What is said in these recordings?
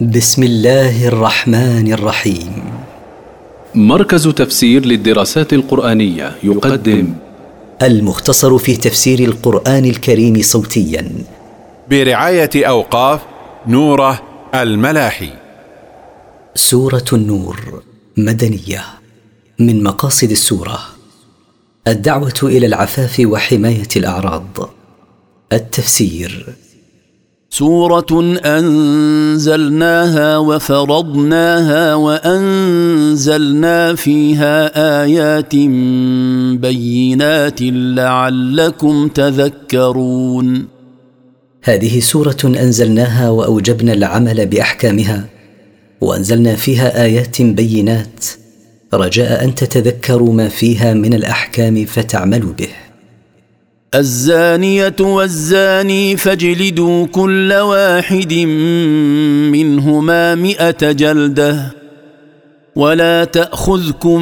بسم الله الرحمن الرحيم. مركز تفسير للدراسات القرآنية يقدم المختصر في تفسير القرآن الكريم صوتيا. برعاية أوقاف نوره الملاحي. سورة النور مدنية. من مقاصد السورة الدعوة إلى العفاف وحماية الأعراض. التفسير سورة أنزلناها وفرضناها وأنزلنا فيها آيات بينات لعلكم تذكرون. هذه سورة أنزلناها وأوجبنا العمل بأحكامها وأنزلنا فيها آيات بينات رجاء أن تتذكروا ما فيها من الأحكام فتعملوا به. الزانية والزاني فاجلدوا كل واحد منهما مئة جلدة ولا تأخذكم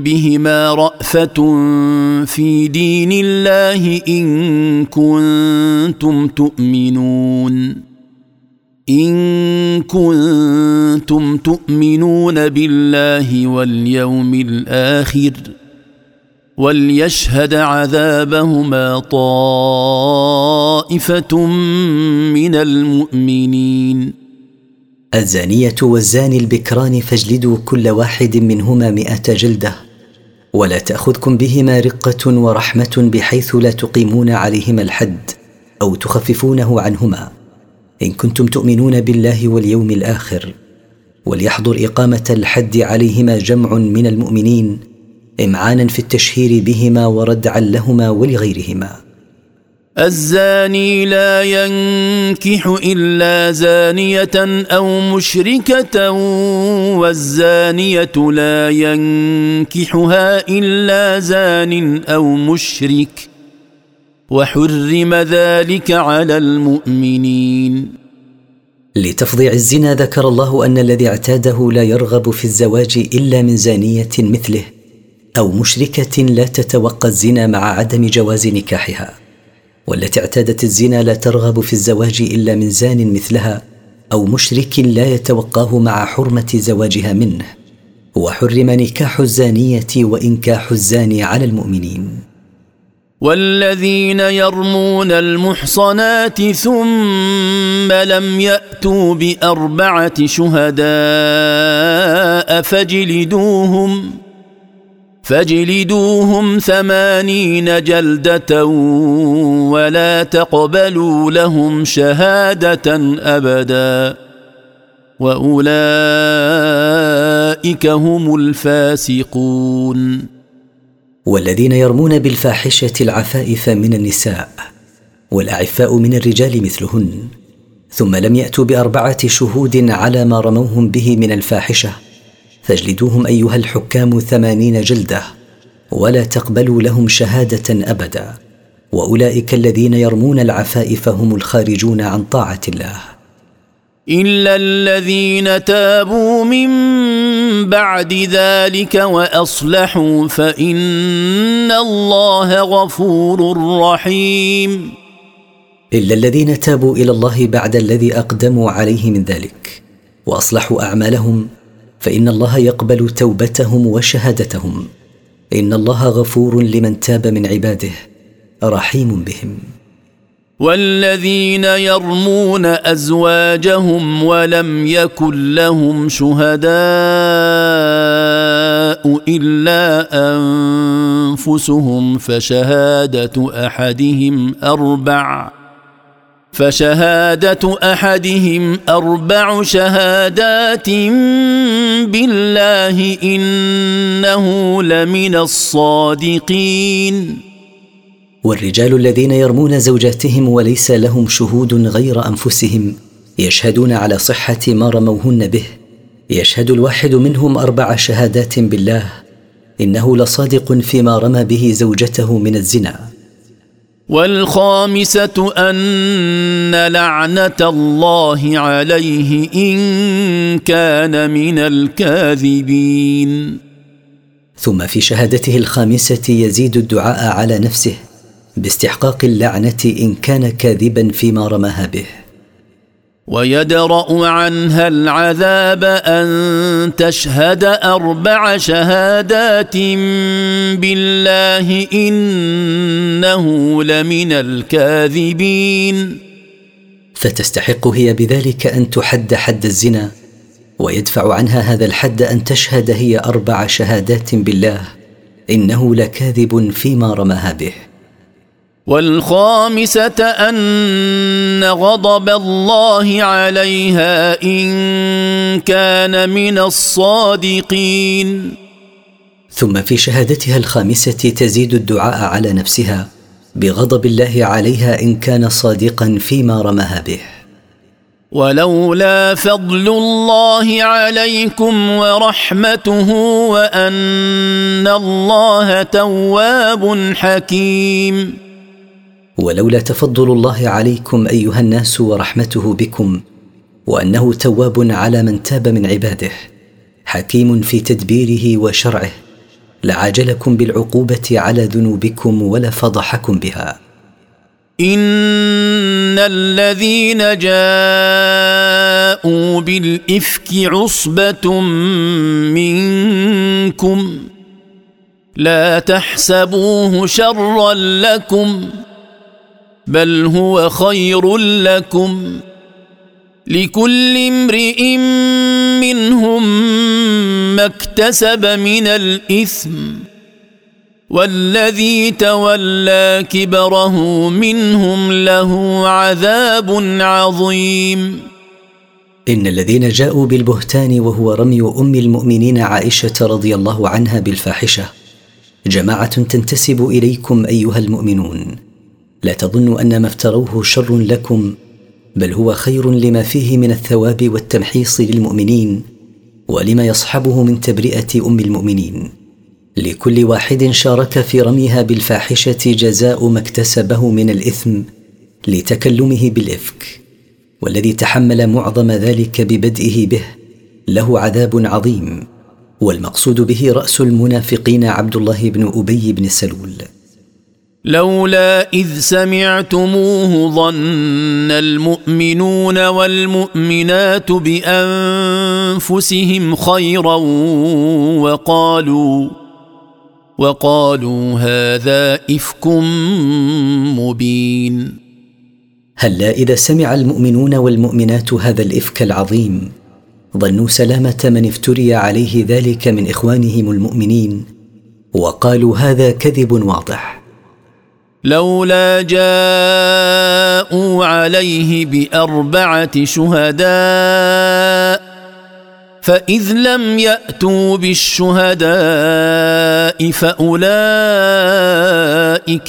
بهما رأفة في دين الله إن كنتم تؤمنون إن كنتم تؤمنون بالله واليوم الآخر ۖ وليشهد عذابهما طائفة من المؤمنين. الزانية والزاني البكران فاجلدوا كل واحد منهما مائه جلدة ولا تأخذكم بهما رقة ورحمة بحيث لا تقيمون عليهما الحد أو تخففونه عنهما. إن كنتم تؤمنون بالله واليوم الآخر وليحضر إقامة الحد عليهما جمع من المؤمنين إمعانا في التشهير بهما وردعا لهما ولغيرهما. الزاني لا ينكح إلا زانية أو مشركة والزانية لا ينكحها إلا زان أو مشرك. وحرم ذلك على المؤمنين. لتفضيع الزنا ذكر الله أن الذي اعتاده لا يرغب في الزواج إلا من زانية مثله. أو مشركة لا تتوقى الزنا مع عدم جواز نكاحها والتي اعتادت الزنا لا ترغب في الزواج إلا من زان مثلها أو مشرك لا يتوقاه مع حرمة زواجها منه. وحرم نكاح الزانية وإنكاح الزاني على المؤمنين. والذين يرمون المحصنات ثم لم يأتوا بأربعة شهداء فاجلدوهم فاجلدوهم ثمانين جلدة ولا تقبلوا لهم شهادة أبدا. وأولئك هم الفاسقون. والذين يرمون بالفاحشة العفائف من النساء والأعفاء من الرجال مثلهن ثم لم يأتوا بأربعة شهود على ما رموهم به من الفاحشة. فاجلدوهم أيها الحكام ثمانين جلدة ولا تقبلوا لهم شهادة أبدا. وأولئك الذين يرمون العفائف هم الخارجون عن طاعة الله. إلا الذين تابوا من بعد ذلك وأصلحوا فإن الله غفور رحيم. إلا الذين تابوا إلى الله بعد الذي أقدموا عليه من ذلك وأصلحوا أعمالهم فإن الله يقبل توبتهم وشهادتهم. إن الله غفور لمن تاب من عباده رحيم بهم. والذين يرمون أزواجهم ولم يكن لهم شهداء إلا أنفسهم فشهادة أحدهم أربع. فشهادة أحدهم أربع شهادات بالله إنه لمن الصادقين. والرجال الذين يرمون زوجاتهم وليس لهم شهود غير أنفسهم يشهدون على صحة ما رموهن به. يشهد الواحد منهم أربع شهادات بالله إنه لصادق فيما رمى به زوجته من الزنا. والخامسة أن لعنة الله عليه إن كان من الكاذبين. ثم في شهادته الخامسة يزيد الدعاء على نفسه باستحقاق اللعنة إن كان كاذبا فيما رماها به. ويدرأ عنها العذاب أن تشهد أربع شهادات بالله إنه لمن الكاذبين. فتستحق هي بذلك أن تحد حد الزنا ويدفع عنها هذا الحد أن تشهد هي أربع شهادات بالله إنه لكاذب فيما رماها به. والخامسة أن غضب الله عليها إن كان من الصادقين. ثم في شهادتها الخامسة تزيد الدعاء على نفسها بغضب الله عليها إن كان صادقا فيما رماها به. ولولا فضل الله عليكم ورحمته وأن الله تواب حكيم. ولولا تفضل الله عليكم أيها الناس ورحمته بكم وأنه تواب على من تاب من عباده حكيم في تدبيره وشرعه لعاجلكم بالعقوبة على ذنوبكم ولفضحكم بها. إن الذين جاءوا بالإفك عصبة منكم لا تحسبوه شرا لكم. بل هو خير لكم لكل امرئ منهم ما اكتسب من الإثم والذي تولى كبره منهم له عذاب عظيم. إن الذين جاءوا بالبهتان وهو رمي أم المؤمنين عائشة رضي الله عنها بالفاحشة جماعة تنتسب إليكم أيها المؤمنون. لا تظنوا أن ما افتروه شر لكم بل هو خير لما فيه من الثواب والتمحيص للمؤمنين ولما يصحبه من تبرئة أم المؤمنين. لكل واحد شارك في رميها بالفاحشة جزاء ما اكتسبه من الإثم لتكلمه بالإفك. والذي تحمل معظم ذلك ببدئه به له عذاب عظيم والمقصود به رأس المنافقين عبد الله بن أبي بن سلول. لولا إذ سمعتموه ظن المؤمنون والمؤمنات بأنفسهم خيرا وقالوا وقالوا هذا إفك مبين. هلا إذا سمع المؤمنون والمؤمنات هذا الإفك العظيم ظنوا سلامة من افتري عليه ذلك من إخوانهم المؤمنين وقالوا هذا كذب واضح. لولا جاءوا عليه بأربعة شهداء فإذ لم يأتوا بالشهداء فأولئك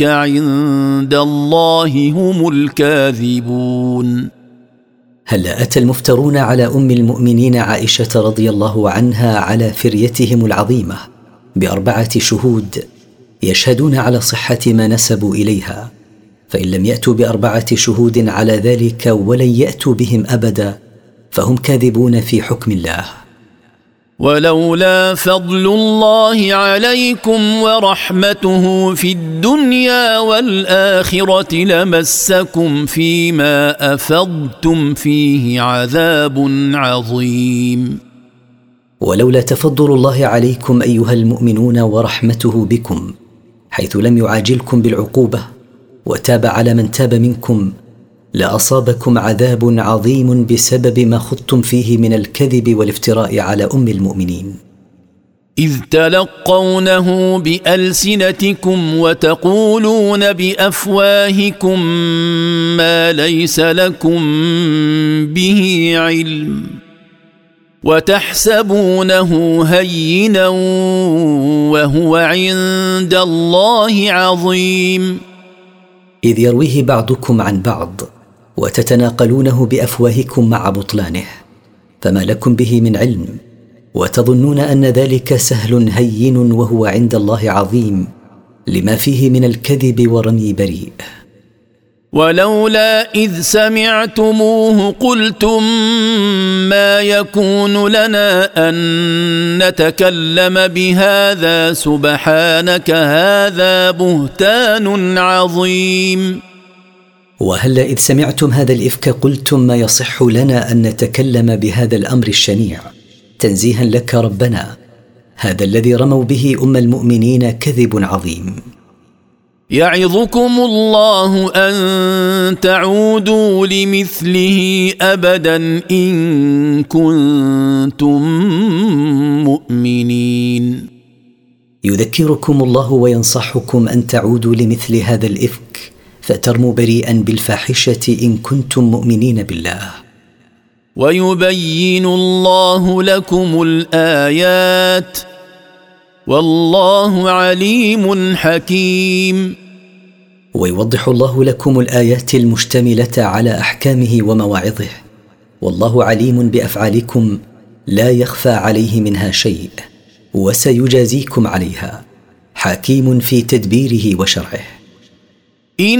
عند الله هم الكاذبون. هل أتى المفترون على أم المؤمنين عائشة رضي الله عنها على فريتهم العظيمة بأربعة شهود؟ يشهدون على صحة ما نسبوا إليها فإن لم يأتوا بأربعة شهود على ذلك ولن يأتوا بهم أبدا فهم كاذبون في حكم الله. ولولا فضل الله عليكم ورحمته في الدنيا والآخرة لمسكم فيما أفضتم فيه عذاب عظيم. ولولا تفضل الله عليكم أيها المؤمنون ورحمته بكم حيث لم يعاجلكم بالعقوبة وتاب على من تاب منكم لأصابكم عذاب عظيم بسبب ما خضتم فيه من الكذب والافتراء على أم المؤمنين. إذ تلقونه بألسنتكم وتقولون بأفواهكم ما ليس لكم به علم. وتحسبونه هينا وهو عند الله عظيم. إذ يرويه بعضكم عن بعض وتتناقلونه بأفواهكم مع بطلانه فما لكم به من علم وتظنون أن ذلك سهل هين وهو عند الله عظيم لما فيه من الكذب ورمي بريء. ولولا إذ سمعتموه قلتم ما يكون لنا أن نتكلم بهذا سبحانك هذا بهتان عظيم. وهلا إذ سمعتم هذا الإفك قلتم ما يصح لنا أن نتكلم بهذا الأمر الشنيع؟ تنزيها لك ربنا. هذا الذي رموا به أم المؤمنين كذب عظيم. يعظكم الله أن تعودوا لمثله أبدا إن كنتم مؤمنين. يذكركم الله وينصحكم أن تعودوا لمثل هذا الإفك فترموا بريئا بالفاحشة إن كنتم مؤمنين بالله. ويبين الله لكم الآيات والله عليم حكيم. ويوضح الله لكم الآيات المشتملة على أحكامه ومواعظه. والله عليم بأفعالكم لا يخفى عليه منها شيء وسيجازيكم عليها. حكيم في تدبيره وشرعه إن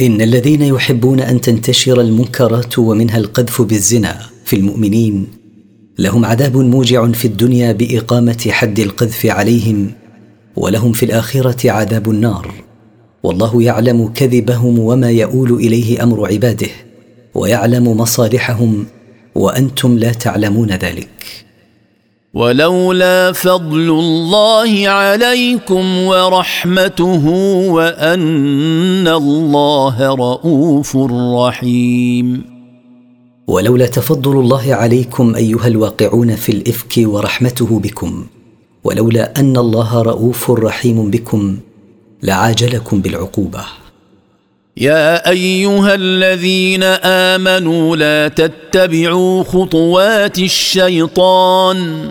إن الذين يحبون أن تنتشر المنكرات ومنها القذف بالزنا في المؤمنين لهم عذاب موجع في الدنيا بإقامة حد القذف عليهم ولهم في الآخرة عذاب النار. والله يعلم كذبهم وما يؤول إليه أمر عباده ويعلم مصالحهم وأنتم لا تعلمون ذلك. ولولا فضل الله عليكم ورحمته وأن الله رءوف رحيم. ولولا تفضل الله عليكم أيها الواقعون في الإفك ورحمته بكم ولولا أن الله رءوف رحيم بكم لعاجلكم بالعقوبة. يا أيها الذين آمنوا لا تتبعوا خطوات الشيطان.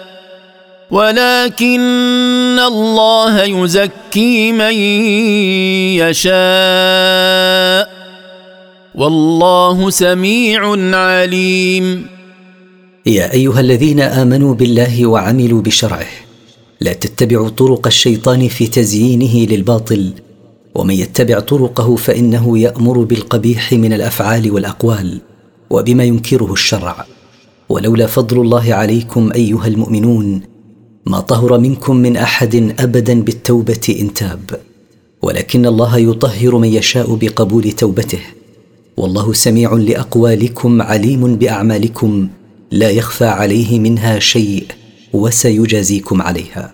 ولكن الله يزكي من يشاء والله سميع عليم. يا أيها الذين آمنوا بالله وعملوا بشرعه لا تتبعوا طرق الشيطان في تزيينه للباطل ومن يتبع طرقه فإنه يأمر بالقبيح من الأفعال والأقوال وبما ينكره الشرع. ولولا فضل الله عليكم أيها المؤمنون ما طهر منكم من أحد ابدا بالتوبة إن تاب. ولكن الله يطهر من يشاء بقبول توبته. والله سميع لأقوالكم عليم بأعمالكم لا يخفى عليه منها شيء وسيجازيكم عليها.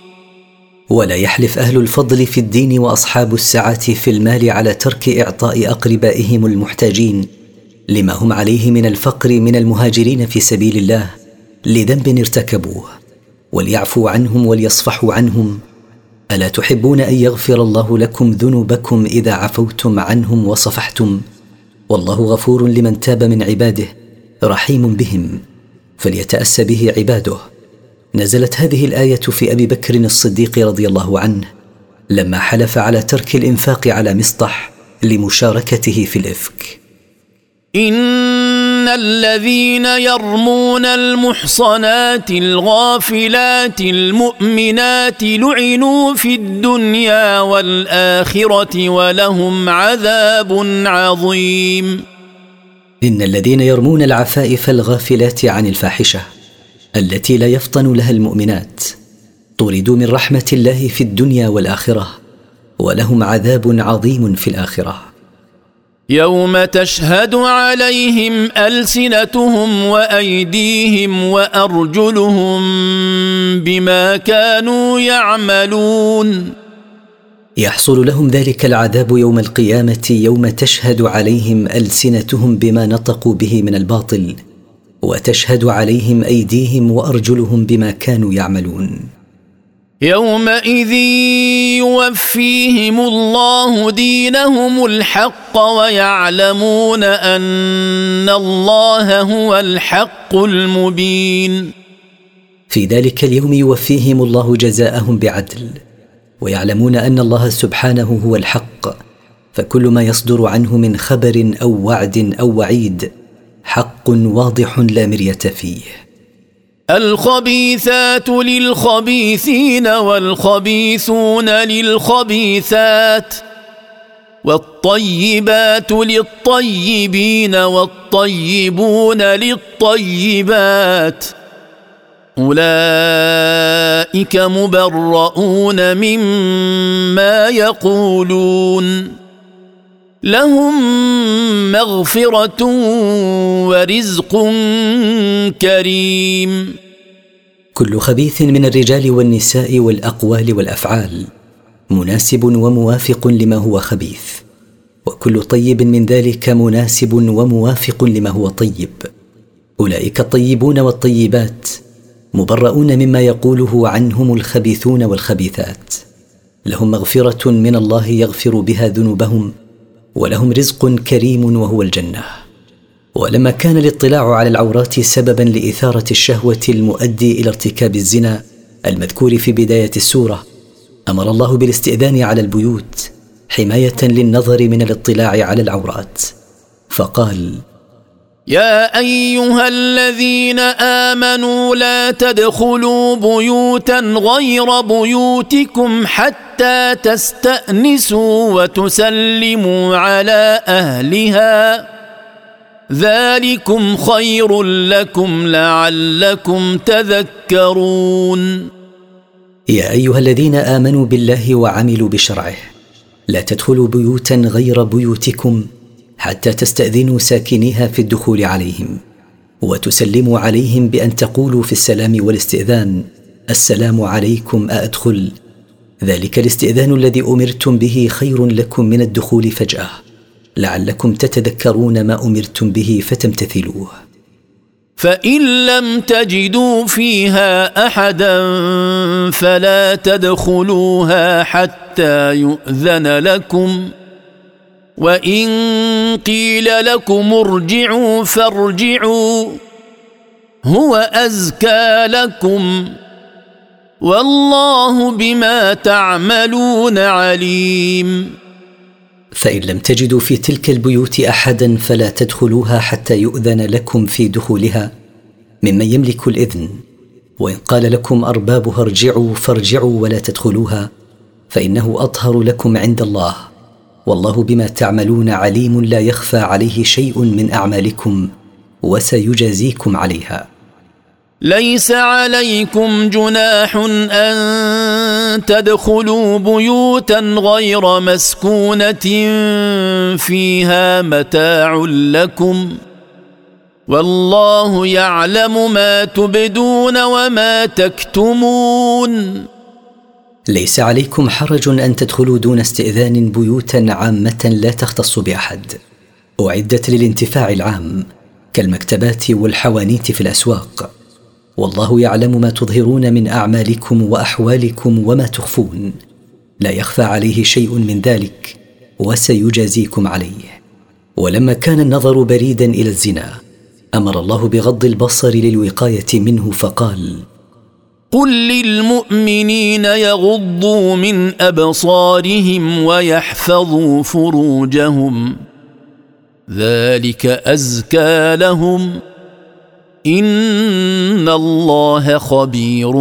ولا يحلف أهل الفضل في الدين وأصحاب السعة في المال على ترك إعطاء أقربائهم المحتاجين لما هم عليه من الفقر من المهاجرين في سبيل الله لذنب ارتكبوه وليعفوا عنهم وليصفحوا عنهم. ألا تحبون أن يغفر الله لكم ذنوبكم إذا عفوتم عنهم وصفحتم؟ والله غفور لمن تاب من عباده رحيم بهم فليتاسى به عباده. نزلت هذه الآية في أبي بكر الصديق رضي الله عنه لما حلف على ترك الإنفاق على مصطح لمشاركته في الإفك. إن الذين يرمون المحصنات الغافلات المؤمنات لعنوا في الدنيا والآخرة ولهم عذاب عظيم. إن الذين يرمون العفائف الغافلات عن الفاحشة. التي لا يفطن لها المؤمنات. طردوا من رحمة الله في الدنيا والآخرة ولهم عذاب عظيم في الآخرة. يوم تشهد عليهم ألسنتهم وأيديهم وأرجلهم بما كانوا يعملون. يحصل لهم ذلك العذاب يوم القيامة يوم تشهد عليهم ألسنتهم بما نطقوا به من الباطل وتشهد عليهم أيديهم وأرجلهم بما كانوا يعملون. يومئذ يوفيهم الله دينهم الحق ويعلمون أن الله هو الحق المبين. في ذلك اليوم يوفيهم الله جزاءهم بعدل ويعلمون أن الله سبحانه هو الحق فكل ما يصدر عنه من خبر أو وعد أو وعيد حق واضح لا مرية فيه. الخبيثات للخبيثين والخبيثون للخبيثات والطيبات للطيبين والطيبون للطيبات. أولئك مبرؤون مما يقولون. لهم مغفرة ورزق كريم. كل خبيث من الرجال والنساء والأقوال والأفعال مناسب وموافق لما هو خبيث وكل طيب من ذلك مناسب وموافق لما هو طيب. أولئك الطيبون والطيبات مبرؤون مما يقوله عنهم الخبيثون والخبيثات. لهم مغفرة من الله يغفر بها ذنوبهم ولهم رزق كريم وهو الجنة. ولما كان الاطلاع على العورات سببا لإثارة الشهوة المؤدي إلى ارتكاب الزنا المذكور في بداية السورة أمر الله بالاستئذان على البيوت حماية للنظر من الاطلاع على العورات. فقال يا أيها الذين آمنوا لا تدخلوا بيوتا غير بيوتكم حتى تستأنسوا وتسلموا على أهلها. ذلكم خير لكم لعلكم تذكرون. يا أيها الذين آمنوا بالله وعملوا بشرعه لا تدخلوا بيوتا غير بيوتكم حتى تستأذنوا ساكنيها في الدخول عليهم وتسلموا عليهم بأن تقولوا في السلام والاستئذان السلام عليكم أأدخل؟ ذلك الاستئذان الذي أمرتم به خير لكم من الدخول فجأة لعلكم تتذكرون ما أمرتم به فتمتثلوه. فإن لم تجدوا فيها أحدا فلا تدخلوها حتى يؤذن لكم. وان قيل لكم ارجعوا فارجعوا هو ازكى لكم والله بما تعملون عليم فان لم تجدوا في تلك البيوت احدا فلا تدخلوها حتى يؤذن لكم في دخولها ممن يملك الاذن وان قال لكم اربابها ارجعوا فارجعوا ولا تدخلوها فانه اطهر لكم عند الله والله بما تعملون عليم لا يخفى عليه شيء من أعمالكم وسيجازيكم عليها. ليس عليكم جناح أن تدخلوا بيوتا غير مسكونة فيها متاع لكم والله يعلم ما تبدون وما تكتمون. ليس عليكم حرج أن تدخلوا دون استئذان بيوتا عامة لا تختص بأحد. أعدت للانتفاع العام كالمكتبات والحوانيت في الأسواق. والله يعلم ما تظهرون من أعمالكم وأحوالكم وما تخفون. لا يخفى عليه شيء من ذلك وسيجازيكم عليه. ولما كان النظر بريدا إلى الزنا أمر الله بغض البصر للوقاية منه فقال قل للمؤمنين يغضوا من ابصارهم ويحفظوا فروجهم ذلك ازكى لهم ان الله خبير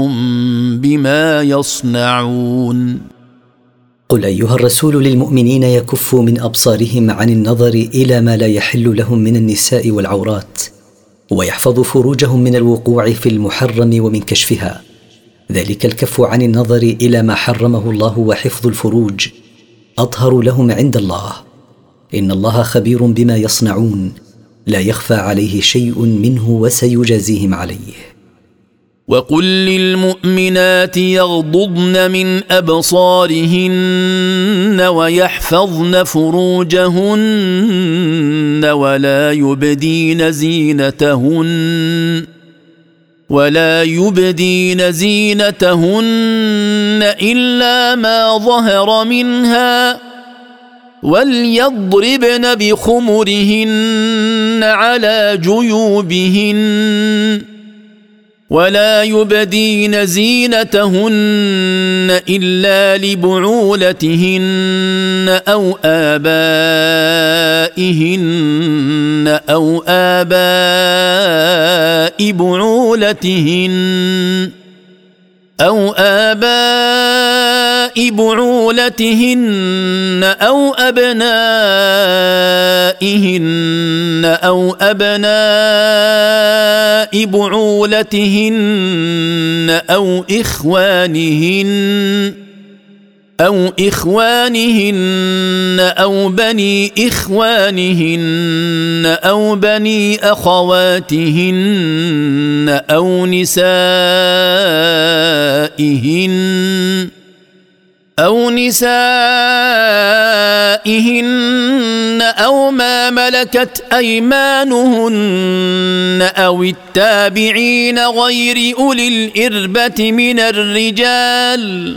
بما يصنعون قل ايها الرسول للمؤمنين يكفوا من ابصارهم عن النظر إلى ما لا يحل لهم من النساء والعورات ويحفظوا فروجهم من الوقوع في المحرم ومن كشفها ذلك الكف عن النظر إلى ما حرمه الله وحفظ الفروج. أطهر لهم عند الله. إن الله خبير بما يصنعون. لا يخفى عليه شيء منه وسيجازيهم عليه. وقل للمؤمنات يغضضن من أبصارهن ويحفظن فروجهن ولا يبدين زينتهن. ولا يبدين زينتهن إلا ما ظهر منها وليضربن بخمرهن على جيوبهن ولا يبدين زينتهن إلا لبعولتهن أو آبائهن أو آباء بعولتهن. أو آباء بعولتهن أو أبنائهن أو أبناء بعولتهن أو إخوانهن أو إخوانهن أو بني إخوانهن أو بني أخواتهن أو نسائهن أو نسائهن أو ما ملكت أيمانهن أو التابعين غير أولي الإربة من الرجال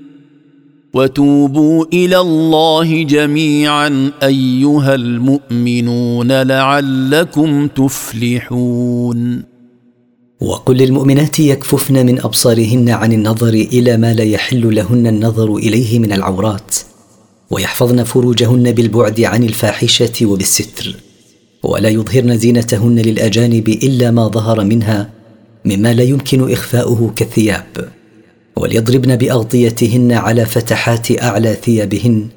وتوبوا إلى الله جميعا أيها المؤمنون لعلكم تفلحون. وقل للمؤمنات يكففن من أبصارهن عن النظر إلى ما لا يحل لهن النظر إليه من العورات ويحفظن فروجهن بالبعد عن الفاحشة وبالستر ولا يظهرن زينتهن للأجانب إلا ما ظهر منها مما لا يمكن إخفاؤه كالثياب. وليضربن بأغطيتهن على فتحات أعلى ثيابهن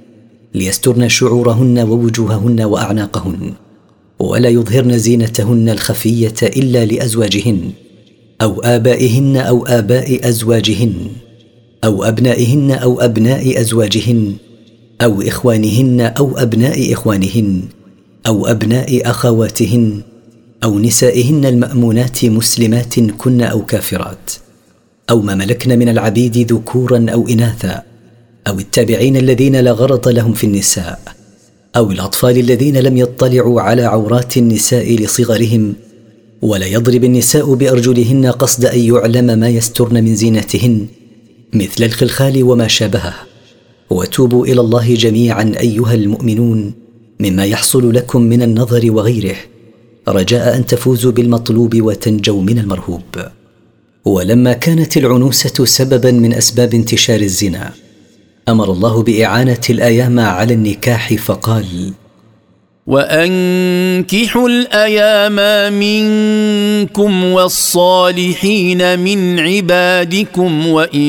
ليسترن شعورهن ووجوههن وأعناقهن ولا يظهرن زينتهن الخفية إلا لأزواجهن أو آبائهن أو آباء أزواجهن أو أبنائهن أو أبناء أزواجهن أو إخوانهن أو أبناء إخوانهن أو أبناء أخواتهن أو نسائهن المأمونات مسلمات كن أو كافرات. أو ما ملكن من العبيد ذكورا أو إناثا أو التابعين الذين لا غرض لهم في النساء أو الأطفال الذين لم يطلعوا على عورات النساء لصغرهم ولا يضرب النساء بأرجلهن قصد أن يعلم ما يسترن من زينتهن مثل الخلخال وما شابهه. وتوبوا إلى الله جميعا أيها المؤمنون مما يحصل لكم من النظر وغيره. رجاء أن تفوزوا بالمطلوب وتنجوا من المرهوب. ولما كانت العنوسة سببا من أسباب انتشار الزنا أمر الله بإعانة الأيام على النكاح فقال وأنكحوا الأيام منكم والصالحين من عبادكم وإمائكم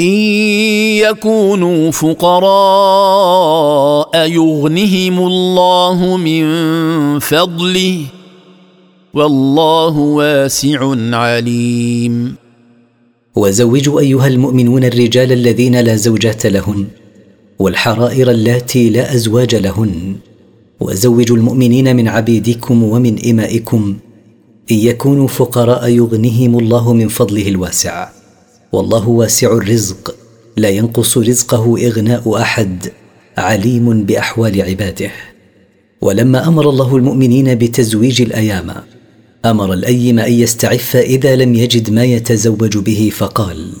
إن يكونوا فقراء يغنهم الله من فضله والله واسع عليم. وزوجوا أيها المؤمنون الرجال الذين لا زوجات لهن والحرائر اللاتي لا أزواج لهن وزوجوا المؤمنين من عبيدكم ومن إمائكم إن يكونوا فقراء يغنيهم الله من فضله الواسع. والله واسع الرزق لا ينقص رزقه إغناء أحد عليم بأحوال عباده. ولما أمر الله المؤمنين بتزويج الأيام أمر الأيم أن يستعف إذا لم يجد ما يتزوج به فقال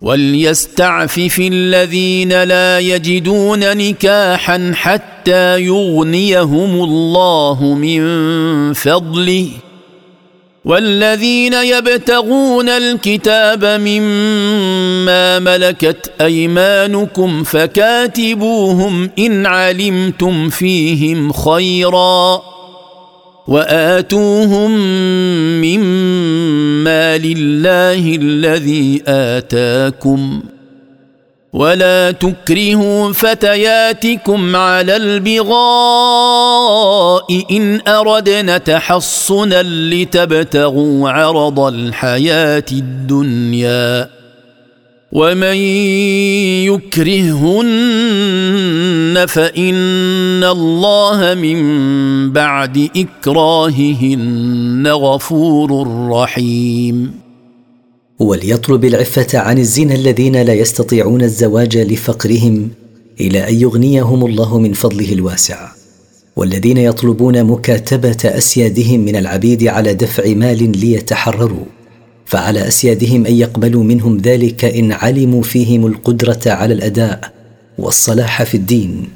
وليستعفف الذين لا يجدون نكاحا حتى يغنيهم الله من فضله. والذين يبتغون الكتاب مما ملكت أيمانكم فكاتبوهم إن علمتم فيهم خيرا. وآتوهم مما لله الذي آتاكم. ولا تكرهوا فتياتكم على البغاء إن أردنا تحصنا لتبتغوا عرض الحياة الدنيا. ومن يكرههن فان الله من بعد اكراههن غفور رحيم وليطلب العفه عن الزنا الذين لا يستطيعون الزواج لفقرهم إلى ان يغنيهم الله من فضله الواسع. والذين يطلبون مكاتبه اسيادهم من العبيد على دفع مال ليتحرروا. فعلى أسيادهم أن يقبلوا منهم ذلك إن علموا فيهم القدرة على الأداء والصلاح في الدين.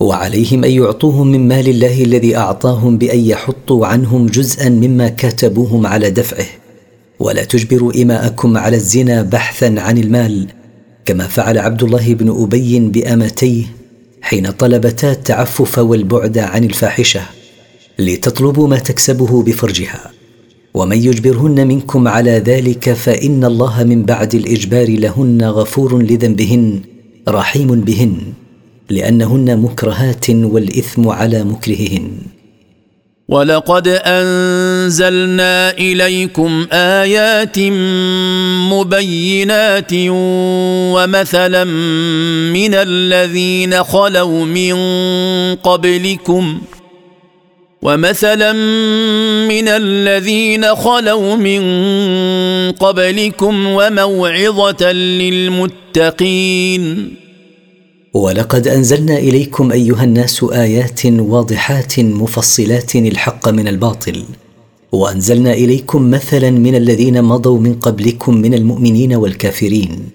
وعليهم أن يعطوهم من مال الله الذي أعطاهم بأن يحطوا عنهم جزءا مما كاتبوهم على دفعه. ولا تجبروا إماءكم على الزنا بحثا عن المال كما فعل عبد الله بن أبي بامتيه حين طلبتا التعفف والبعد عن الفاحشة لتطلبوا ما تكسبه بفرجها. ومن يجبرهن منكم على ذلك فإن الله من بعد الإجبار لهن غفور لذنبهن رحيم بهن لأنهن مكرهات والإثم على مكرههن. ولقد أنزلنا إليكم آيات مبينات ومثلا من الذين خلوا من قبلكم ومثلا من الذين خلوا من قبلكم وموعظة للمتقين. ولقد أنزلنا إليكم أيها الناس آيات واضحات مفصلات الحق من الباطل. وأنزلنا إليكم مثلا من الذين مضوا من قبلكم من المؤمنين والكافرين.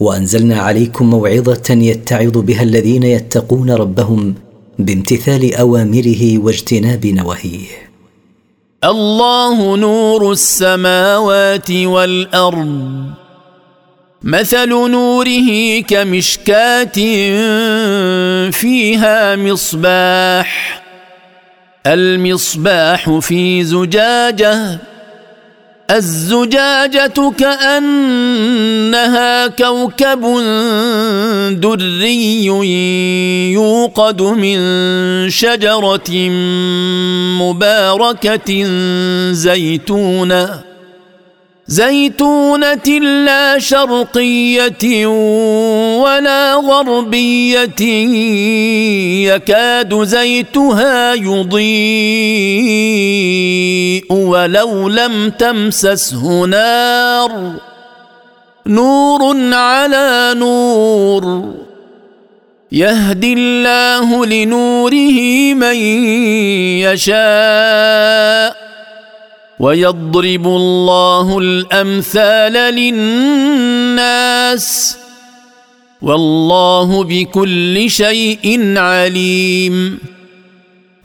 وأنزلنا عليكم موعظة يتعظ بها الذين يتقون ربهم بامتثال أوامره واجتناب نواهيه. الله نور السماوات والأرض. مثل نوره كمشكاة فيها مصباح. المصباح في زجاجة. الزجاجة كأنها كوكب دري يوقد من شجرة مباركة زيتونة. زيتونة لا شرقية ولا غربية. يكاد زيتها يضيء ولو لم تمسسه نار. نور على نور. يهدي الله لنوره من يشاء. ويضرب الله الأمثال للناس والله بكل شيء عليم.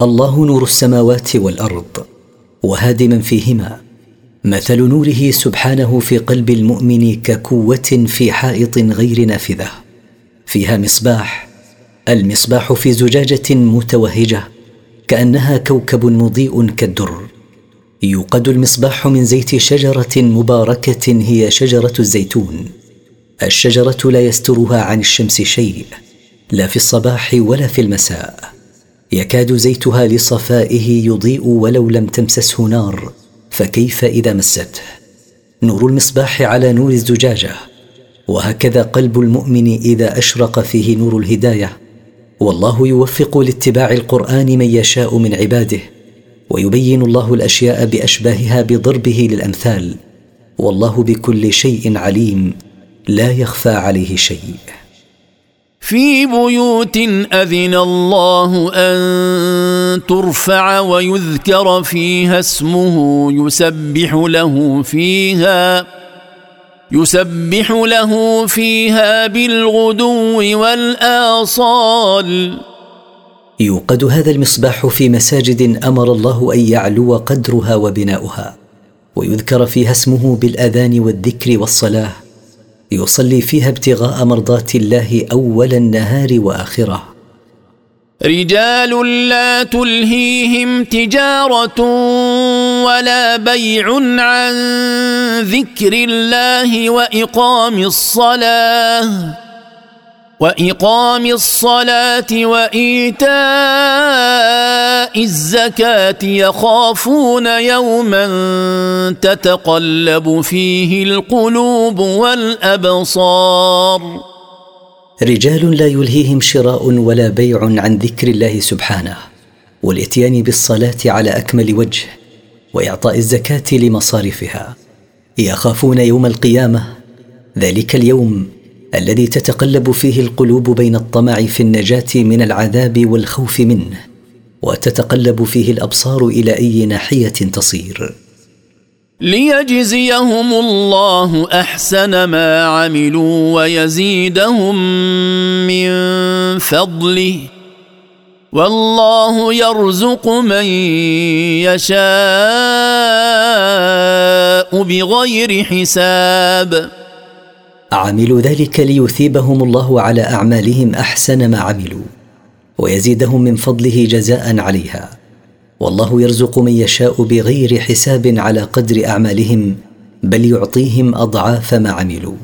الله نور السماوات والأرض وهادي من فيهما مثل نوره سبحانه في قلب المؤمن ككوه في حائط غير نافذة فيها مصباح المصباح في زجاجة متوهجة كأنها كوكب مضيء كالدر. يوقد المصباح من زيت شجرة مباركة هي شجرة الزيتون. الشجرة لا يسترها عن الشمس شيء لا في الصباح ولا في المساء. يكاد زيتها لصفائه يضيء ولو لم تمسسه نار فكيف إذا مسته؟ نور المصباح على نور الزجاجة. وهكذا قلب المؤمن إذا أشرق فيه نور الهداية. والله يوفق لاتباع القرآن من يشاء من عباده. ويبين الله الأشياء بأشباهها بضربه للأمثال. والله بكل شيء عليم. لا يخفى عليه شيء. في بيوت أذن الله أن ترفع ويذكر فيها اسمه. يسبح له فيها يسبح له فيها بالغدو والآصال. يوقد هذا المصباح في مساجد أمر الله أن يعلو قدرها وبناؤها ويذكر فيها اسمه بالآذان والذكر والصلاة يصلي فيها ابتغاء مرضات الله أول النهار وآخره. رجال لا تلهيهم تجارة ولا بيع عن ذكر الله وإقام الصلاة. وإقام الصلاة وإيتاء الزكاة يخافون يوما تتقلب فيه القلوب والأبصار. رجال لا يلهيهم شراء ولا بيع عن ذكر الله سبحانه والإتيان بالصلاة على أكمل وجه وإعطاء الزكاة لمصارفها. يخافون يوم القيامة ذلك اليوم الذي تتقلب فيه القلوب بين الطمع في النجاة من العذاب والخوف منه وتتقلب فيه الأبصار إلى أي ناحية تصير. ليجزيهم الله أحسن ما عملوا ويزيدهم من فضله. والله يرزق من يشاء بغير حساب. عملوا ذلك ليثيبهم الله على أعمالهم أحسن ما عملوا ويزيدهم من فضله جزاء عليها. والله يرزق من يشاء بغير حساب على قدر أعمالهم بل يعطيهم أضعاف ما عملوا.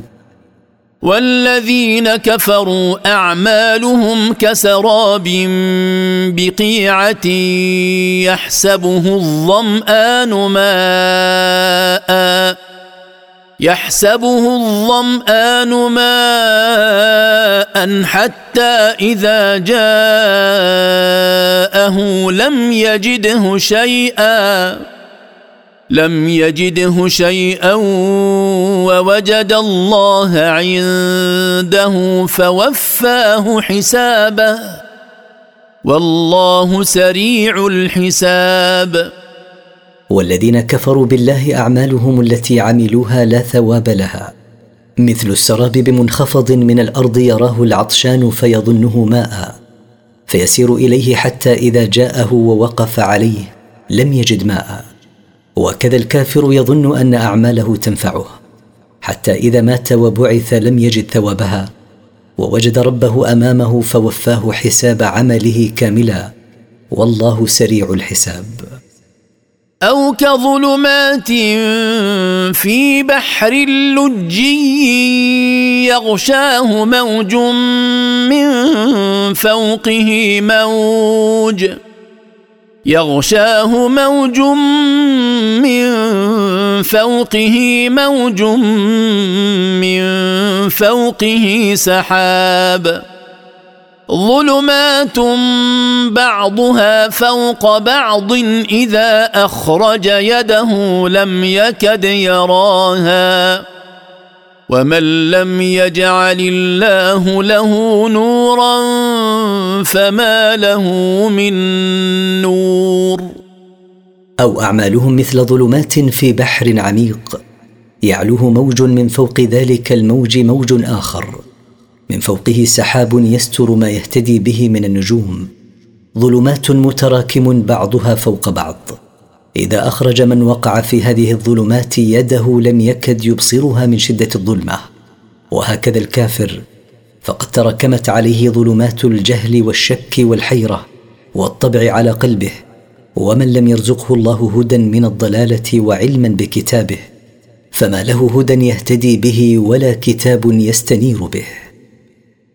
والذين كفروا أعمالهم كسراب بقيعة يحسبه الظمآن ماء. يحسبه الظمآن ماء حتى إذا جاءه لم يجده شيئا لم يجده شيئا ووجد الله عنده فوفاه حسابه. والله سريع الحساب. والذين كفروا بالله أعمالهم التي عملوها لا ثواب لها. مثل السراب بمنخفض من الأرض يراه العطشان فيظنه ماء. فيسير إليه حتى إذا جاءه ووقف عليه لم يجد ماء. وكذا الكافر يظن أن أعماله تنفعه. حتى إذا مات وبعث لم يجد ثوابها. ووجد ربه أمامه فوفاه حساب عمله كاملا. والله سريع الحساب. أو كظلمات في بحر لجي يغشاه موج من فوقه موج يغشاه موج من فوقه موج من فوقه سحاب ظلمات بعضها فوق بعض إذا أخرج يده لم يكد يراها ومن لم يجعل الله له نورا فما له من نور. أو أعمالهم مثل ظلمات في بحر عميق يعلوه موج من فوق ذلك الموج موج آخر. من فوقه سحاب يستر ما يهتدي به من النجوم. ظلمات متراكم بعضها فوق بعض. إذا أخرج من وقع في هذه الظلمات يده لم يكد يبصرها من شدة الظلمة. وهكذا الكافر. فقد تراكمت عليه ظلمات الجهل والشك والحيرة والطبع على قلبه. ومن لم يرزقه الله هدى من الضلالة وعلما بكتابه. فما له هدى يهتدي به ولا كتاب يستنير به.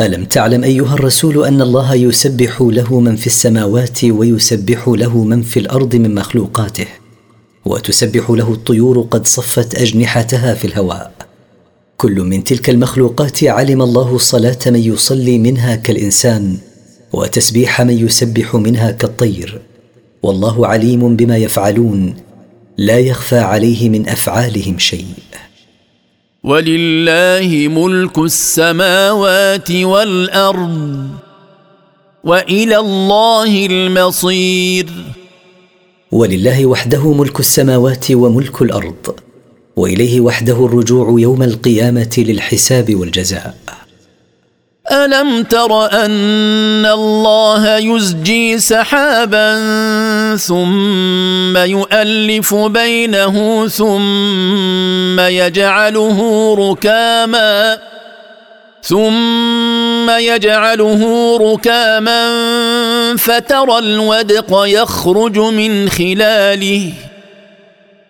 ألم تعلم أيها الرسول أن الله يسبح له من في السماوات ويسبح له من في الأرض من مخلوقاته؟ وتسبح له الطيور قد صفت أجنحتها في الهواء. كل من تلك المخلوقات علم الله صلاة من يصلي منها كالإنسان وتسبيح من يسبح منها كالطير. والله عليم بما يفعلون لا يخفى عليه من أفعالهم شيء. ولله ملك السماوات والأرض وإلى الله المصير. ولله وحده ملك السماوات وملك الأرض وإليه وحده الرجوع يوم القيامة للحساب والجزاء. الم تر ان الله يزجي سحابا ثم يؤلف بينه ثم يجعله ركاما ثم يجعله ركاما فترى الودق يخرج من خلاله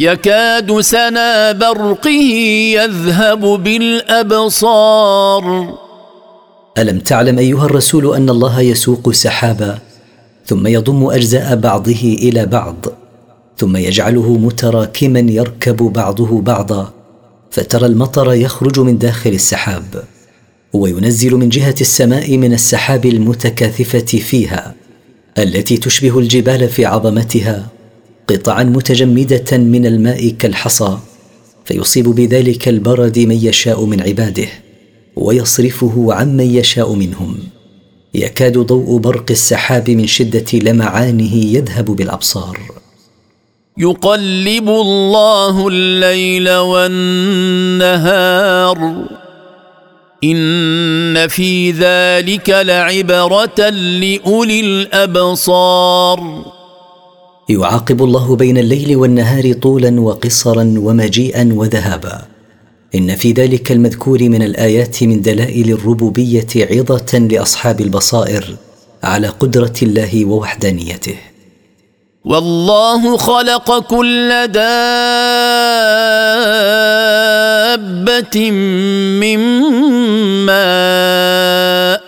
يكاد سنا برقه يذهب بالأبصار. ألم تعلم أيها الرسول أن الله يسوق سحابا ثم يضم أجزاء بعضه إلى بعض ثم يجعله متراكما يركب بعضه بعضا فترى المطر يخرج من داخل السحاب وينزل من جهة السماء من السحاب المتكاثفة فيها التي تشبه الجبال في عظمتها. قطعا متجمدة من الماء كالحصى فيصيب بذلك البرد من يشاء من عباده ويصرفه عمن يشاء منهم. يكاد ضوء برق السحاب من شدة لمعانه يذهب بالأبصار. يقلب الله الليل والنهار. إن في ذلك لعبرة لأولي الأبصار. يعاقب الله بين الليل والنهار طولا وقصرا ومجيئا وذهابا. إن في ذلك المذكور من الآيات من دلائل الربوبية عظة لأصحاب البصائر على قدرة الله ووحدانيته. والله خلق كل دابة من ماء.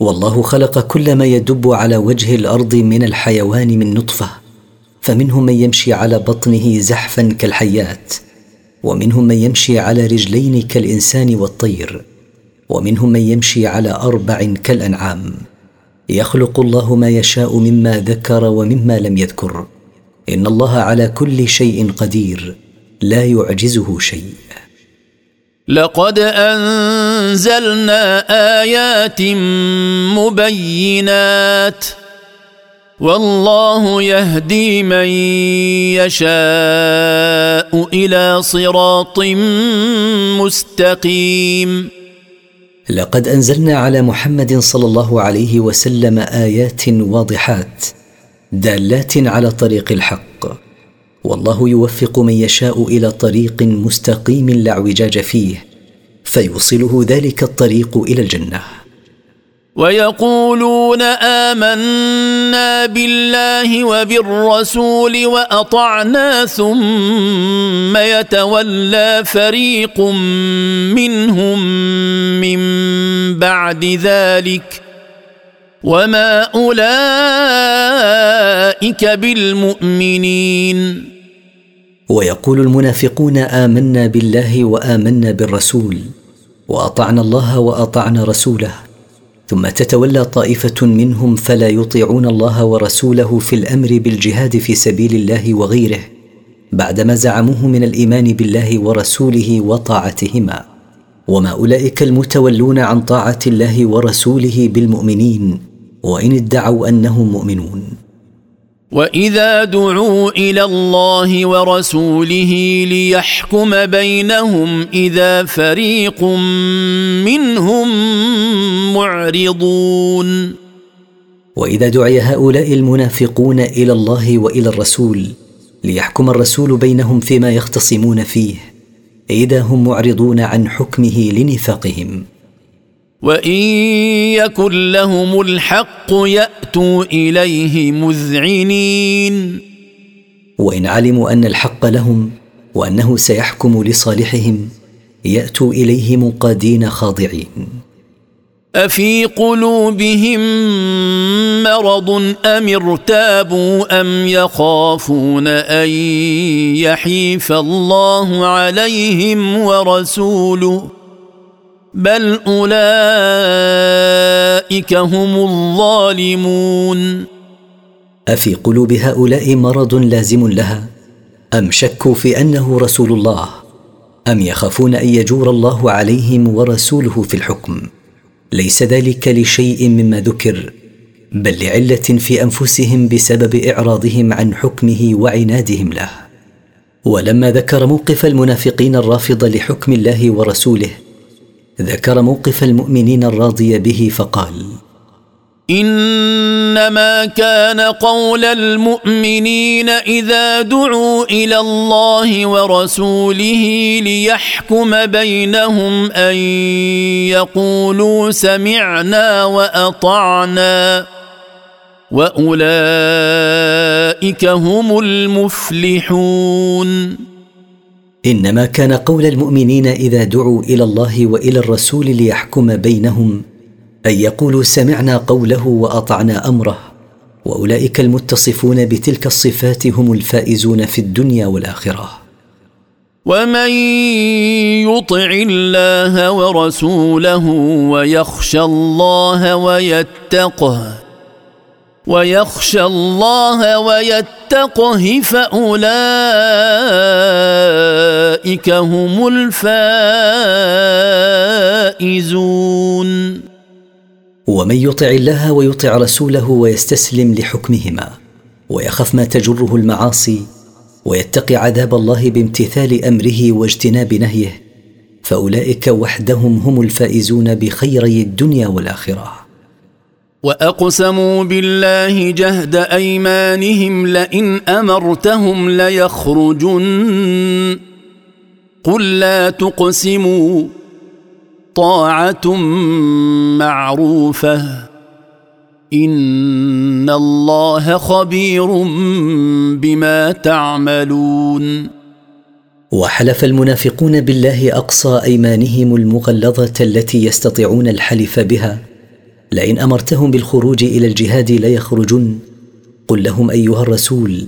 والله خلق كل ما يدب على وجه الأرض من الحيوان من نطفة فمنهم من يمشي على بطنه زحفا كالحيات ومنهم من يمشي على رجلين كالإنسان والطير ومنهم من يمشي على أربع كالأنعام. يخلق الله ما يشاء مما ذكر ومما لم يذكر. إن الله على كل شيء قدير لا يعجزه شيء. لقد أنزلنا آيات مبينات والله يهدي من يشاء إلى صراط مستقيم. لقد أنزلنا على محمد صلى الله عليه وسلم آيات واضحات دالات على طريق الحق. والله يوفق من يشاء إلى طريق مستقيم لا اعوجاج فيه. فيوصله ذلك الطريق إلى الجنة. ويقولون آمنا بالله وبالرسول وأطعنا ثم يتولى فريق منهم من بعد ذلك وما أولئك بالمؤمنين. ويقول المنافقون آمنا بالله وآمنا بالرسول وأطعنا الله وأطعنا رسوله. ثم تتولى طائفة منهم فلا يطيعون الله ورسوله في الأمر بالجهاد في سبيل الله وغيره بعدما زعموه من الإيمان بالله ورسوله وطاعتهما. وما أولئك المتولون عن طاعة الله ورسوله بالمؤمنين وإن ادعوا أنهم مؤمنون. واذا دعوا إلى الله ورسوله ليحكم بينهم اذا فريق منهم معرضون واذا دعي هؤلاء المنافقون إلى الله والى الرسول ليحكم الرسول بينهم فيما يختصمون فيه اذا هم معرضون عن حكمه لنفاقهم وان يكن لهم الحق ياتوا اليه مذعنين. وان علموا ان الحق لهم وانه سيحكم لصالحهم ياتوا اليه منقادين خاضعين. افي قلوبهم مرض ام ارتابوا ام يخافون ان يحيف الله عليهم ورسوله بل أولئك هم الظالمون. أفي قلوب هؤلاء مرض لازم لها؟ أم شكوا في أنه رسول الله؟ أم يخافون أن يجور الله عليهم ورسوله في الحكم؟ ليس ذلك لشيء مما ذكر بل لعلة في أنفسهم بسبب إعراضهم عن حكمه وعنادهم له. ولما ذكر موقف المنافقين الرافض لحكم الله ورسوله ذكر موقف المؤمنين الراضي به فقال إنما كان قول المؤمنين إذا دعوا إلى الله ورسوله ليحكم بينهم أن يقولوا سمعنا وأطعنا وأولئك هم المفلحون. إنما كان قول المؤمنين إذا دعوا إلى الله وإلى الرسول ليحكم بينهم أن يقولوا سمعنا قوله وأطعنا أمره وأولئك المتصفون بتلك الصفات هم الفائزون في الدنيا والآخرة. ومن يطع الله ورسوله ويخشى الله ويتقه ويخشى الله ويتقه فأولئك هم الفائزون. ومن يطع الله ويطع رسوله ويستسلم لحكمهما ويخف ما تجره المعاصي ويتقي عذاب الله بامتثال أمره واجتناب نهيه فأولئك وحدهم هم الفائزون بخيري الدنيا والآخرة. واقسموا بالله جهد ايمانهم لئن امرتهم ليخرجن قل لا تقسموا طاعه معروفه ان الله خبير بما تعملون وحلف المنافقون بالله اقصى ايمانهم المغلظه التي يستطيعون الحلف بها لئن أمرتهم بالخروج إلى الجهاد ليخرجن. قل لهم أيها الرسول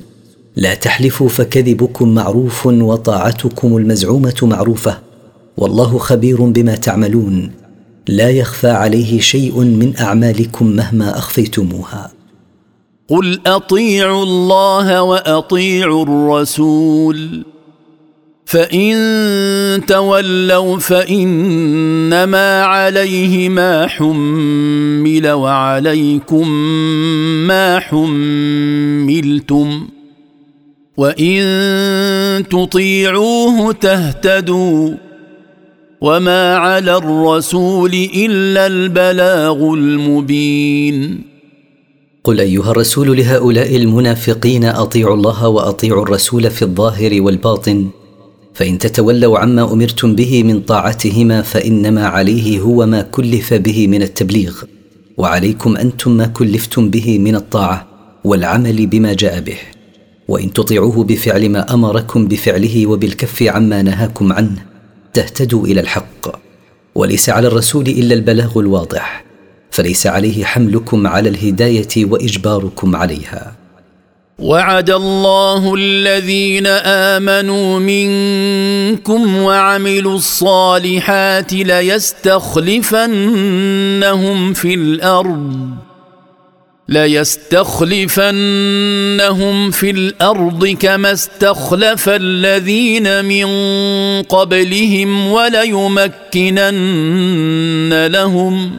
لا تحلفوا فكذبكم معروف وطاعتكم المزعومة معروفة. والله خبير بما تعملون. لا يخفى عليه شيء من أعمالكم مهما أخفيتموها. قل أطيعوا الله وأطيعوا الرسول. فإن تولوا فإنما عليه ما حمل وعليكم ما حملتم وإن تطيعوه تهتدوا وما على الرسول إلا البلاغ المبين قل أيها الرسول لهؤلاء المنافقين أطيعوا الله وأطيعوا الرسول في الظاهر والباطن فإن تتولوا عما أمرتم به من طاعتهما فإنما عليه هو ما كلف به من التبليغ وعليكم أنتم ما كلفتم به من الطاعة والعمل بما جاء به. وإن تطيعوه بفعل ما أمركم بفعله وبالكف عما نهاكم عنه تهتدوا إلى الحق. وليس على الرسول إلا البلاغ الواضح فليس عليه حملكم على الهداية وإجباركم عليها. وعد الله الذين آمنوا منكم وعملوا الصالحات ليستخلفنهم في الأرض ليستخلفنهم في الأرض كما استخلف الذين من قبلهم وليمكنن لهم.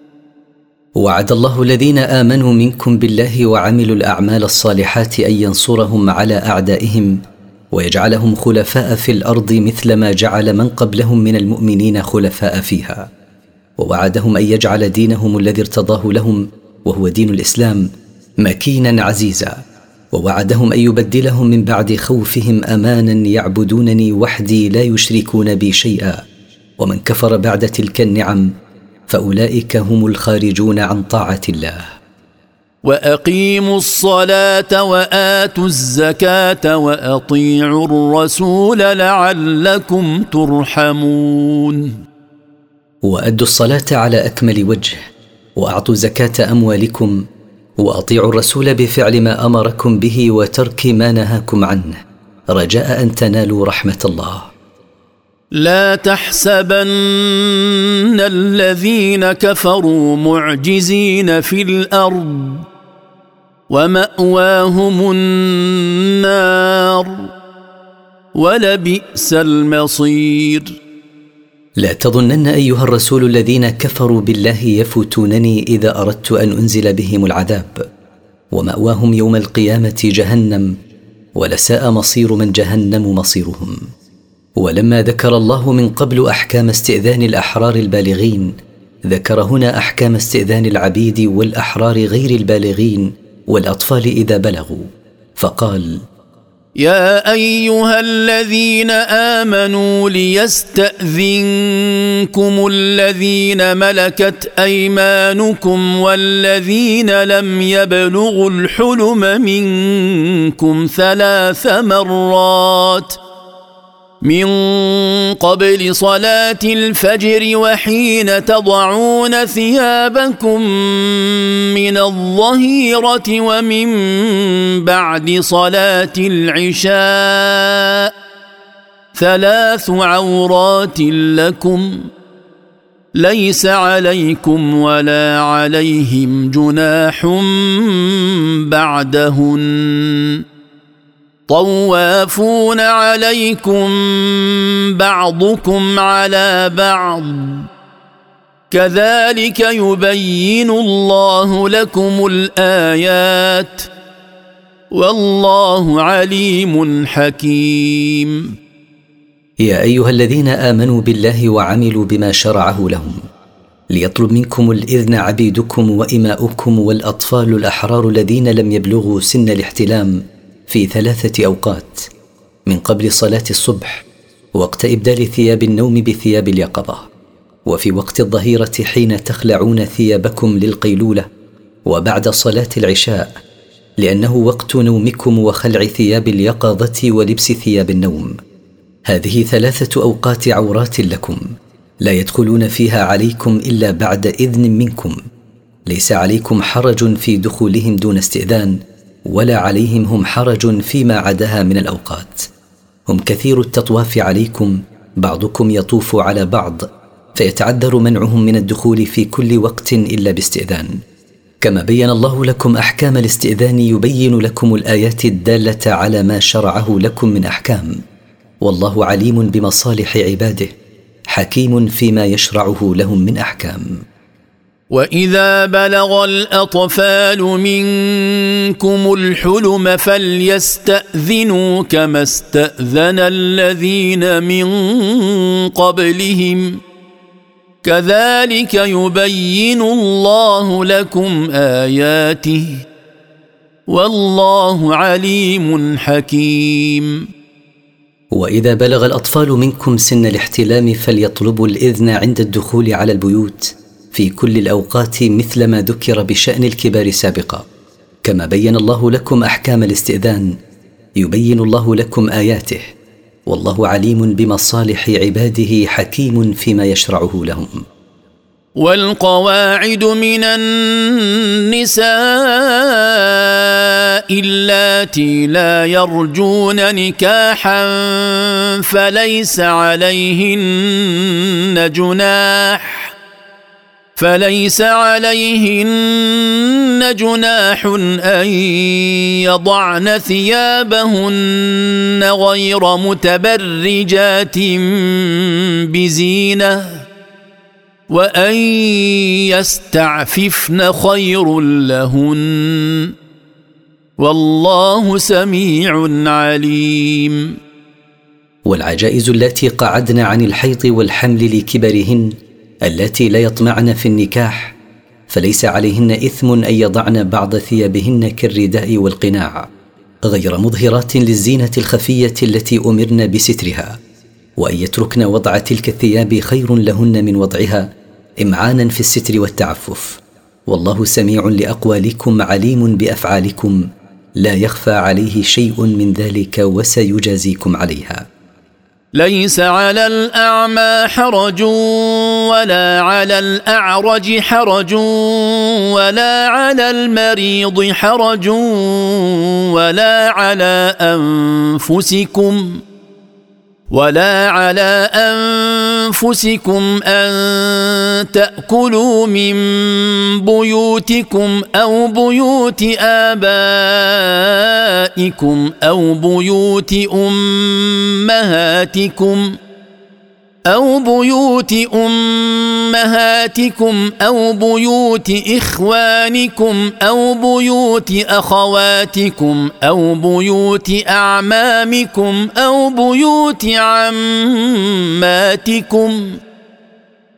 وعد الله الذين آمنوا منكم بالله وعملوا الأعمال الصالحات أن ينصرهم على أعدائهم ويجعلهم خلفاء في الأرض مثل ما جعل من قبلهم من المؤمنين خلفاء فيها. ووعدهم أن يجعل دينهم الذي ارتضاه لهم وهو دين الإسلام مكينا عزيزا. ووعدهم أن يبدلهم من بعد خوفهم امانا يعبدونني وحدي لا يشركون بي شيئا. ومن كفر بعد تلك النعم فأولئك هم الخارجون عن طاعة الله. وأقيموا الصلاة وآتوا الزكاة وأطيعوا الرسول لعلكم ترحمون. وأدوا الصلاة على أكمل وجه وأعطوا زكاة أموالكم وأطيعوا الرسول بفعل ما أمركم به وترك ما نهاكم عنه. رجاء أن تنالوا رحمة الله. لا تحسبن الذين كفروا معجزين في الأرض ومأواهم النار ولبئس المصير. لا تظنن أيها الرسول الذين كفروا بالله يفوتونني إذا أردت أن أنزل بهم العذاب. ومأواهم يوم القيامة جهنم ولساء مصير من جهنم مصيرهم. ولما ذكر الله من قبل أحكام استئذان الأحرار البالغين ذكر هنا أحكام استئذان العبيد والأحرار غير البالغين والأطفال إذا بلغوا. فقال يا أيها الذين آمنوا ليستأذنكم الذين ملكت أيمانكم والذين لم يبلغوا الحلم منكم ثلاث مرات. من قبل صلاة الفجر وحين تضعون ثيابكم من الظهيرة ومن بعد صلاة العشاء ثلاث عورات لكم ليس عليكم ولا عليهم جناح بعدهن. طوافون عليكم بعضكم على بعض. كذلك يبين الله لكم الآيات. والله عليم حكيم. يا أيها الذين آمنوا بالله وعملوا بما شرعه لهم ليطلب منكم الإذن عبيدكم وإماؤكم والأطفال الأحرار الذين لم يبلغوا سن الاحتلام في ثلاثة أوقات من قبل صلاة الصبح وقت إبدال ثياب النوم بثياب اليقظة وفي وقت الظهيرة حين تخلعون ثيابكم للقيلولة وبعد صلاة العشاء لأنه وقت نومكم وخلع ثياب اليقظة ولبس ثياب النوم. هذه ثلاثة أوقات عورات لكم لا يدخلون فيها عليكم إلا بعد إذن منكم ليس عليكم حرج في دخولهم دون استئذان ولا عليهم هم حرج فيما عداها من الأوقات. هم كثير التطواف عليكم بعضكم يطوف على بعض فيتعذر منعهم من الدخول في كل وقت إلا باستئذان. كما بين الله لكم أحكام الاستئذان يبين لكم الآيات الدالة على ما شرعه لكم من أحكام. والله عليم بمصالح عباده حكيم فيما يشرعه لهم من أحكام. واذا بلغ الاطفال منكم الحلم فليستاذنوا كما استاذن الذين من قبلهم كذلك يبين الله لكم اياته والله عليم حكيم واذا بلغ الاطفال منكم سن الاحتلام فليطلبوا الاذن عند الدخول على البيوت في كل الأوقات مثل ما ذكر بشأن الكبار سابقا. كما بين الله لكم أحكام الاستئذان يبين الله لكم آياته والله عليم بمصالح عباده حكيم فيما يشرعه لهم. والقواعد من النساء اللاتي لا يرجون نكاحا فليس عليهن جناح. فليس عليهن جناح أن يضعن ثيابهن غير متبرجات بزينة وأن يستعففن خير لهن والله سميع عليم. والعجائز اللاتي قعدن عن الحيض والحمل لكبرهن اللاتي لا يطمعن في النكاح فليس عليهن إثم أن يضعن بعض ثيابهن كالرداء والقناع غير مظهرات للزينة الخفية التي أمرن بسترها وأن يتركن وضع تلك الثياب خير لهن من وضعها إمعانا في الستر والتعفف. والله سميع لأقوالكم عليم بأفعالكم لا يخفى عليه شيء من ذلك وسيجازيكم عليها. ليس على الأعمى حرج. ولا على الأعرج حرج ولا على المريض حرج ولا على أنفسكم ولا على أنفسكم أن تأكلوا من بيوتكم أو بيوت آبائكم أو بيوت أمهاتكم. أو بيوت أمهاتكم أو بيوت إخوانكم أو بيوت أخواتكم أو بيوت أعمامكم أو بيوت عماتكم ۖ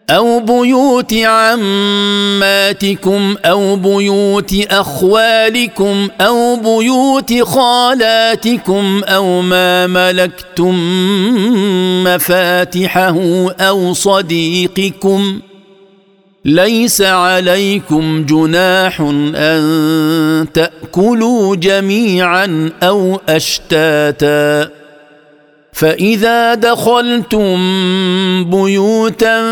أو بيوت عماتكم أو بيوت أخوالكم أو بيوت خالاتكم أو ما ملكتم مفاتحه أو صديقكم ليس عليكم جناح أن تأكلوا جميعا أو أشتاتا فإذا دخلتم بيوتا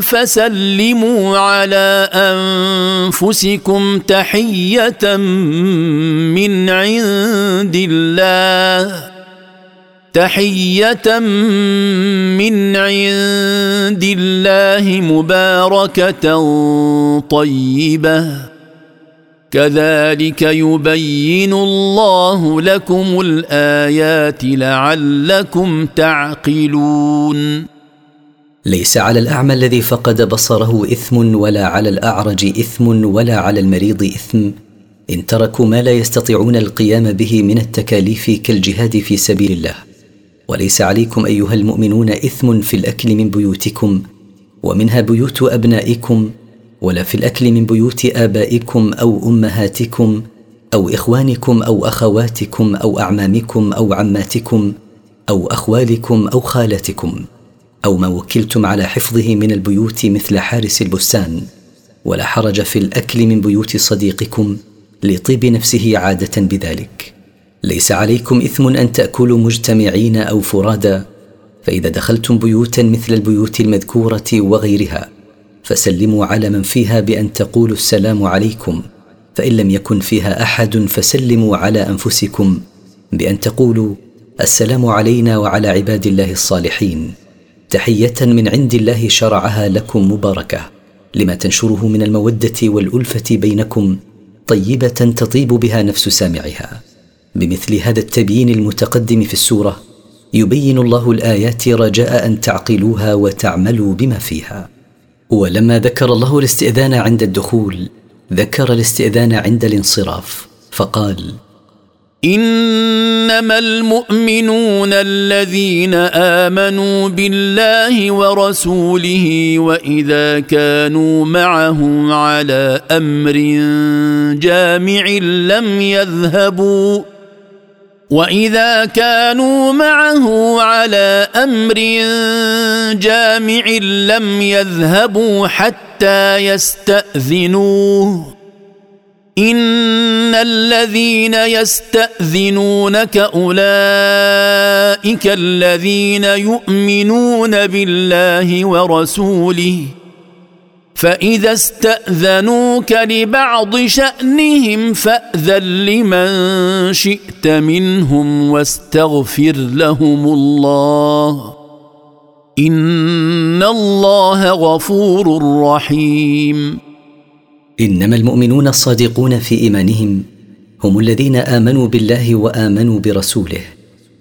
فسلموا على أنفسكم تحية من عند الله. تحية من عند الله مباركة طيبة. كذلك يبين الله لكم الآيات لعلكم تعقلون. ليس على الأعمى الذي فقد بصره إثم ولا على الأعرج إثم ولا على المريض إثم. إن تركوا ما لا يستطيعون القيام به من التكاليف كالجهاد في سبيل الله. وليس عليكم أيها المؤمنون إثم في الأكل من بيوتكم ومنها بيوت أبنائكم ولا في الأكل من بيوت آبائكم أو أمهاتكم أو إخوانكم أو أخواتكم أو أعمامكم أو عماتكم أو أخوالكم أو خالاتكم أو ما وكلتم على حفظه من البيوت مثل حارس البستان ولا حرج في الأكل من بيوت صديقكم لطيب نفسه عادة بذلك. ليس عليكم إثم أن تأكلوا مجتمعين أو فرادا فإذا دخلتم بيوتا مثل البيوت المذكورة وغيرها فسلموا على من فيها بأن تقولوا السلام عليكم. فإن لم يكن فيها أحد فسلموا على أنفسكم بأن تقولوا السلام علينا وعلى عباد الله الصالحين. تحية من عند الله شرعها لكم مباركة لما تنشره من المودة والألفة بينكم طيبة تطيب بها نفس سامعها. بمثل هذا التبيين المتقدم في السورة يبين الله الآيات رجاء أن تعقلوها وتعملوا بما فيها. ولما ذكر الله الاستئذان عند الدخول ذكر الاستئذان عند الانصراف فقال إنما المؤمنون الذين آمنوا بالله ورسوله وإذا كانوا معه على أمر جامع لم يذهبوا واذا كانوا معه على أمر جامع لم يذهبوا حتى يستاذنوه ان الذين يستاذنونك اولئك الذين يؤمنون بالله ورسوله فإذا استأذنوك لبعض شأنهم فأذن لمن شئت منهم واستغفر لهم الله. إن الله غفور رحيم. إنما المؤمنون الصادقون في إيمانهم هم الذين آمنوا بالله وآمنوا برسوله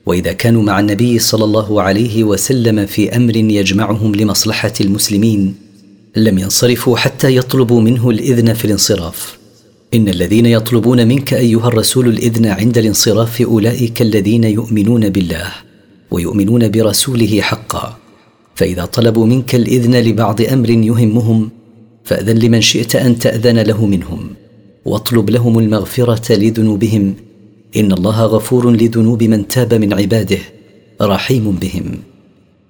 وإذا كانوا مع النبي صلى الله عليه وسلم في أمر يجمعهم لمصلحة المسلمين لم ينصرفوا حتى يطلبوا منه الإذن في الانصراف. إن الذين يطلبون منك أيها الرسول الإذن عند الانصراف أولئك الذين يؤمنون بالله ويؤمنون برسوله حقا. فإذا طلبوا منك الإذن لبعض أمر يهمهم فأذن لمن شئت أن تأذن له منهم. واطلب لهم المغفرة لذنوبهم. إن الله غفور لذنوب من تاب من عباده رحيم بهم.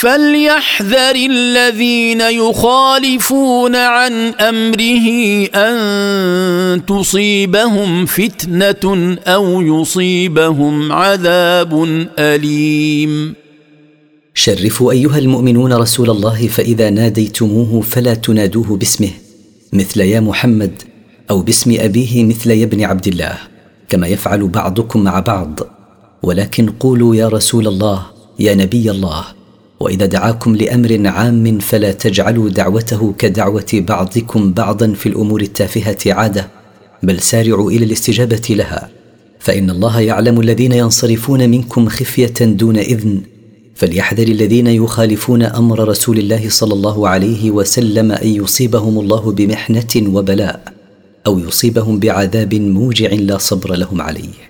فليحذر الذين يخالفون عن أمره أن تصيبهم فتنة أو يصيبهم عذاب أليم. شرفوا أيها المؤمنون رسول الله فإذا ناديتموه فلا تنادوه باسمه مثل يا محمد أو باسم أبيه مثل يا ابن عبد الله كما يفعل بعضكم مع بعض. ولكن قولوا يا رسول الله يا نبي الله. وإذا دعاكم لأمر عام فلا تجعلوا دعوته كدعوة بعضكم بعضا في الأمور التافهة عادة بل سارعوا إلى الاستجابة لها. فإن الله يعلم الذين ينصرفون منكم خفية دون إذن فليحذر الذين يخالفون أمر رسول الله صلى الله عليه وسلم أن يصيبهم الله بمحنة وبلاء أو يصيبهم بعذاب موجع لا صبر لهم عليه.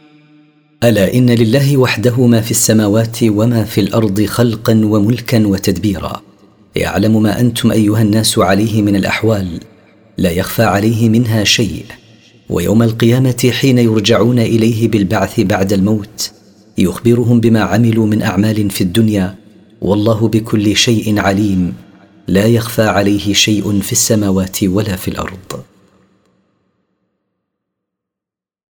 ألا إن لله وحده ما في السماوات وما في الأرض خلقا وملكا وتدبيرا. يعلم ما أنتم أيها الناس عليه من الأحوال لا يخفى عليه منها شيء. ويوم القيامة حين يرجعون إليه بالبعث بعد الموت يخبرهم بما عملوا من أعمال في الدنيا والله بكل شيء عليم. لا يخفى عليه شيء في السماوات ولا في الأرض.